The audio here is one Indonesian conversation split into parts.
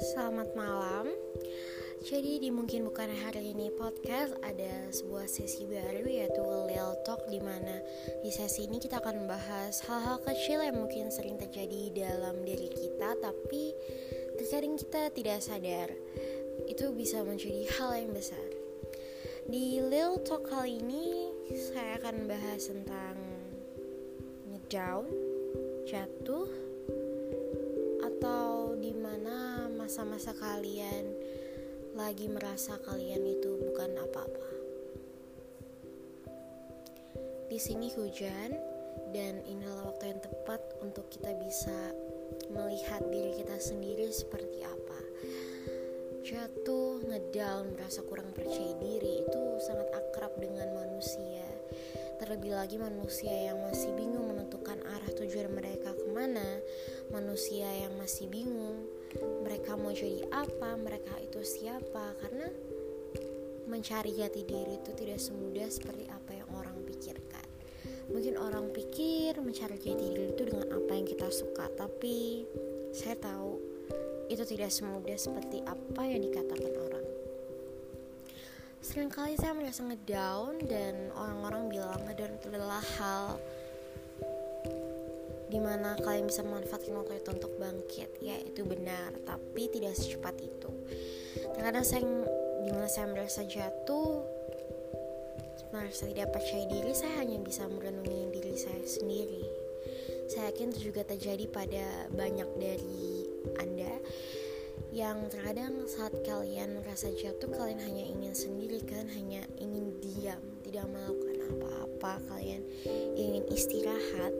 selamat malam. Jadi di mungkin bukan hari ini podcast ada sebuah sesi baru yaitu Lil Talk di mana di sesi ini kita akan membahas hal-hal kecil yang mungkin sering terjadi dalam diri kita tapi terkadang kita tidak sadar itu bisa menjadi hal yang besar. Di Lil Talk kali ini saya akan membahas tentang ngedown, jatuh, masa-masa kalian lagi merasa kalian itu bukan apa-apa. Di sini hujan dan inilah waktu yang tepat untuk kita bisa melihat diri kita sendiri seperti apa. Jatuh, ngedown, merasa kurang percaya diri itu sangat akrab dengan manusia. Terlebih lagi manusia yang masih bingung menentukan arah tujuan mereka ke mana, manusia yang masih bingung mereka mau jadi apa, mereka itu siapa karena mencari jati diri itu tidak semudah seperti apa yang orang pikirkan. Mungkin orang pikir mencari jati diri itu dengan apa yang kita suka, tapi saya tahu itu tidak semudah seperti apa yang dikatakan orang. Seringkali saya merasa ngedown dan orang-orang bilang ngedown itu adalah hal di mana kalian bisa memanfaatkan waktu itu untuk bangkit. Ya itu benar tapi tidak secepat itu. Terkadang saya di mana saya merasa jatuh merasa tidak percaya diri saya hanya bisa merenungi diri saya sendiri. Saya yakin itu juga terjadi pada banyak dari anda yang terkadang saat kalian merasa jatuh kalian hanya ingin sendiri kan hanya ingin diam tidak melakukan apa-apa. Kalian ingin istirahat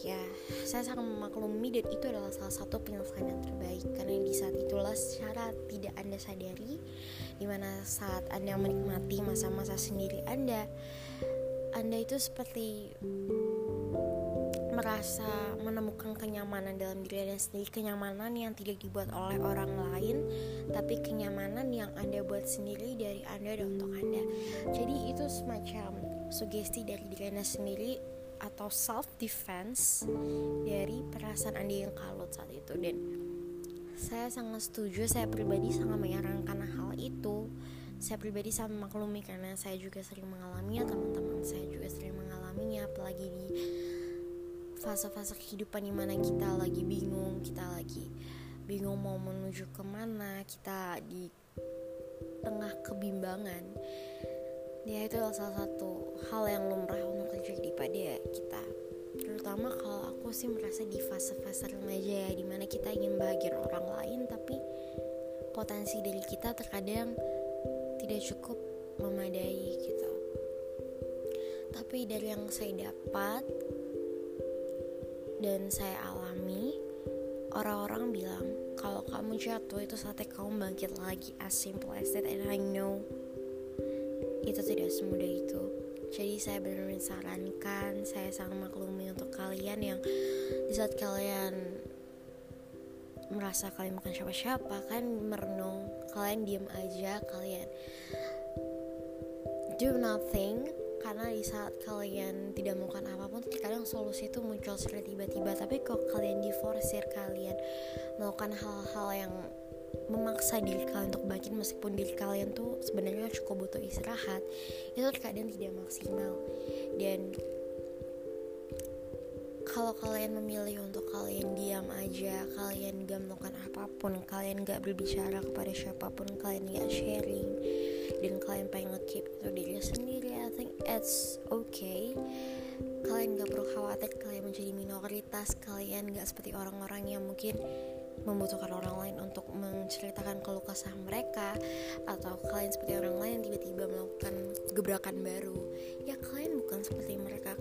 ya saya sangat memaklumi dan itu adalah salah satu penyelesaian yang terbaik. Karena di saat itulah secara tidak anda sadari di mana saat anda menikmati masa-masa sendiri anda anda itu seperti merasa menemukan kenyamanan dalam diri anda sendiri. Kenyamanan yang tidak dibuat oleh orang lain tapi kenyamanan yang anda buat sendiri dari anda dan untuk anda. Jadi itu semacam sugesti dari diri anda sendiri atau self defense dari perasaan Anda yang kalut saat itu. Dan saya sangat setuju saya pribadi sangat menyarankan hal itu. Saya pribadi sangat maklumi karena saya juga sering mengalaminya teman-teman saya juga sering mengalaminya apalagi di fase-fase kehidupan di mana kita lagi bingung kita lagi bingung mau menuju ke mana kita di tengah kebimbangan ya itu salah satu hal yang lumrah untuk terjadi pada kita. Terutama kalau aku sih merasa di fase-fase remaja ya di mana kita ingin bahagia orang lain tapi potensi dari kita terkadang tidak cukup memadai gitu. Tapi dari yang saya dapat dan saya alami orang-orang bilang kalau kamu jatuh itu saatnya kamu bangkit lagi as simple as that and I know itu tidak semudah itu. Jadi saya benar-benar sarankan saya sangat maklumi untuk kalian yang di saat kalian merasa kalian bukan siapa-siapa kan merenung kalian diem aja kalian do nothing. Karena di saat kalian tidak melakukan apa pun kadang solusi itu muncul secara tiba-tiba. Tapi kok kalian diforsir kalian melakukan hal-hal yang memaksa diri kalian untuk bangkit meskipun diri kalian tuh sebenarnya cukup butuh istirahat. Itu terkadang tidak maksimal. Dan kalau kalian memilih untuk kalian diam aja kalian gak melakukan apa pun kalian gak berbicara kepada siapa pun kalian gak sharing dan kalian pengen ngekeep itu diri sendiri I think it's okay. Kalian gak perlu khawatir kalian menjadi minoritas kalian gak seperti orang-orang yang mungkin membutuhkan orang lain untuk menceritakan keluh kesah mereka atau kalian seperti orang lain tiba-tiba melakukan gebrakan baru. Ya kalian bukan seperti mereka.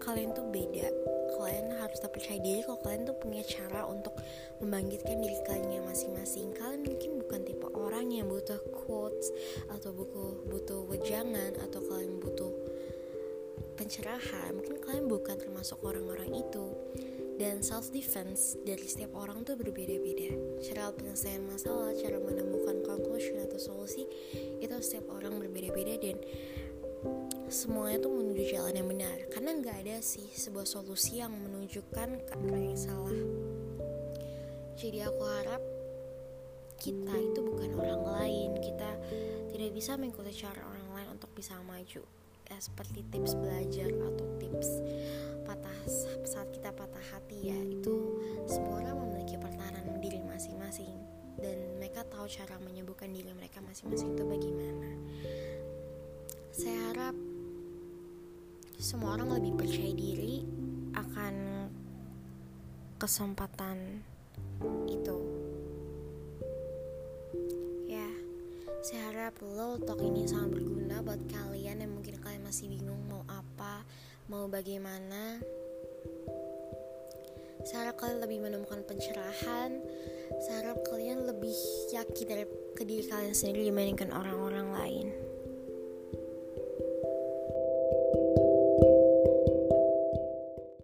Kalian tuh beda. Kalian harus tak percaya diri kalau kalian tuh punya cara untuk membangkitkan diri kalian masing-masing. Kalian mungkin bukan tipe orang yang butuh quotes atau buku butuh wejangan atau kalian butuh pencerahan. Mungkin kalian bukan termasuk orang-orang itu dan self defense dari setiap orang tuh berbeda-beda. Cara penyelesaian masalah cara menemukan conclusion atau solusi itu setiap orang berbeda-beda dan semuanya tuh menuju jalan yang benar. Karena nggak ada sih sebuah solusi yang menunjukkan ke arah yang salah. Jadi aku harap kita itu bukan orang lain. Kita tidak bisa mengikuti cara orang lain untuk bisa maju. Ya seperti tips belajar atau tips patah kita patah hati ya itu semua orang memiliki pertahanan diri masing-masing. Dan mereka tahu cara menyembuhkan diri mereka masing-masing itu bagaimana. Saya harap semua orang lebih percaya diri akan kesempatan itu. Ya saya harap lo talk ini sangat berguna buat kalian yang mungkin kalian masih bingung mau apa mau bagaimana saya harap kalian lebih menemukan pencerahan. Saya harap kalian lebih yakin dari ke diri kalian sendiri dibandingkan orang-orang lain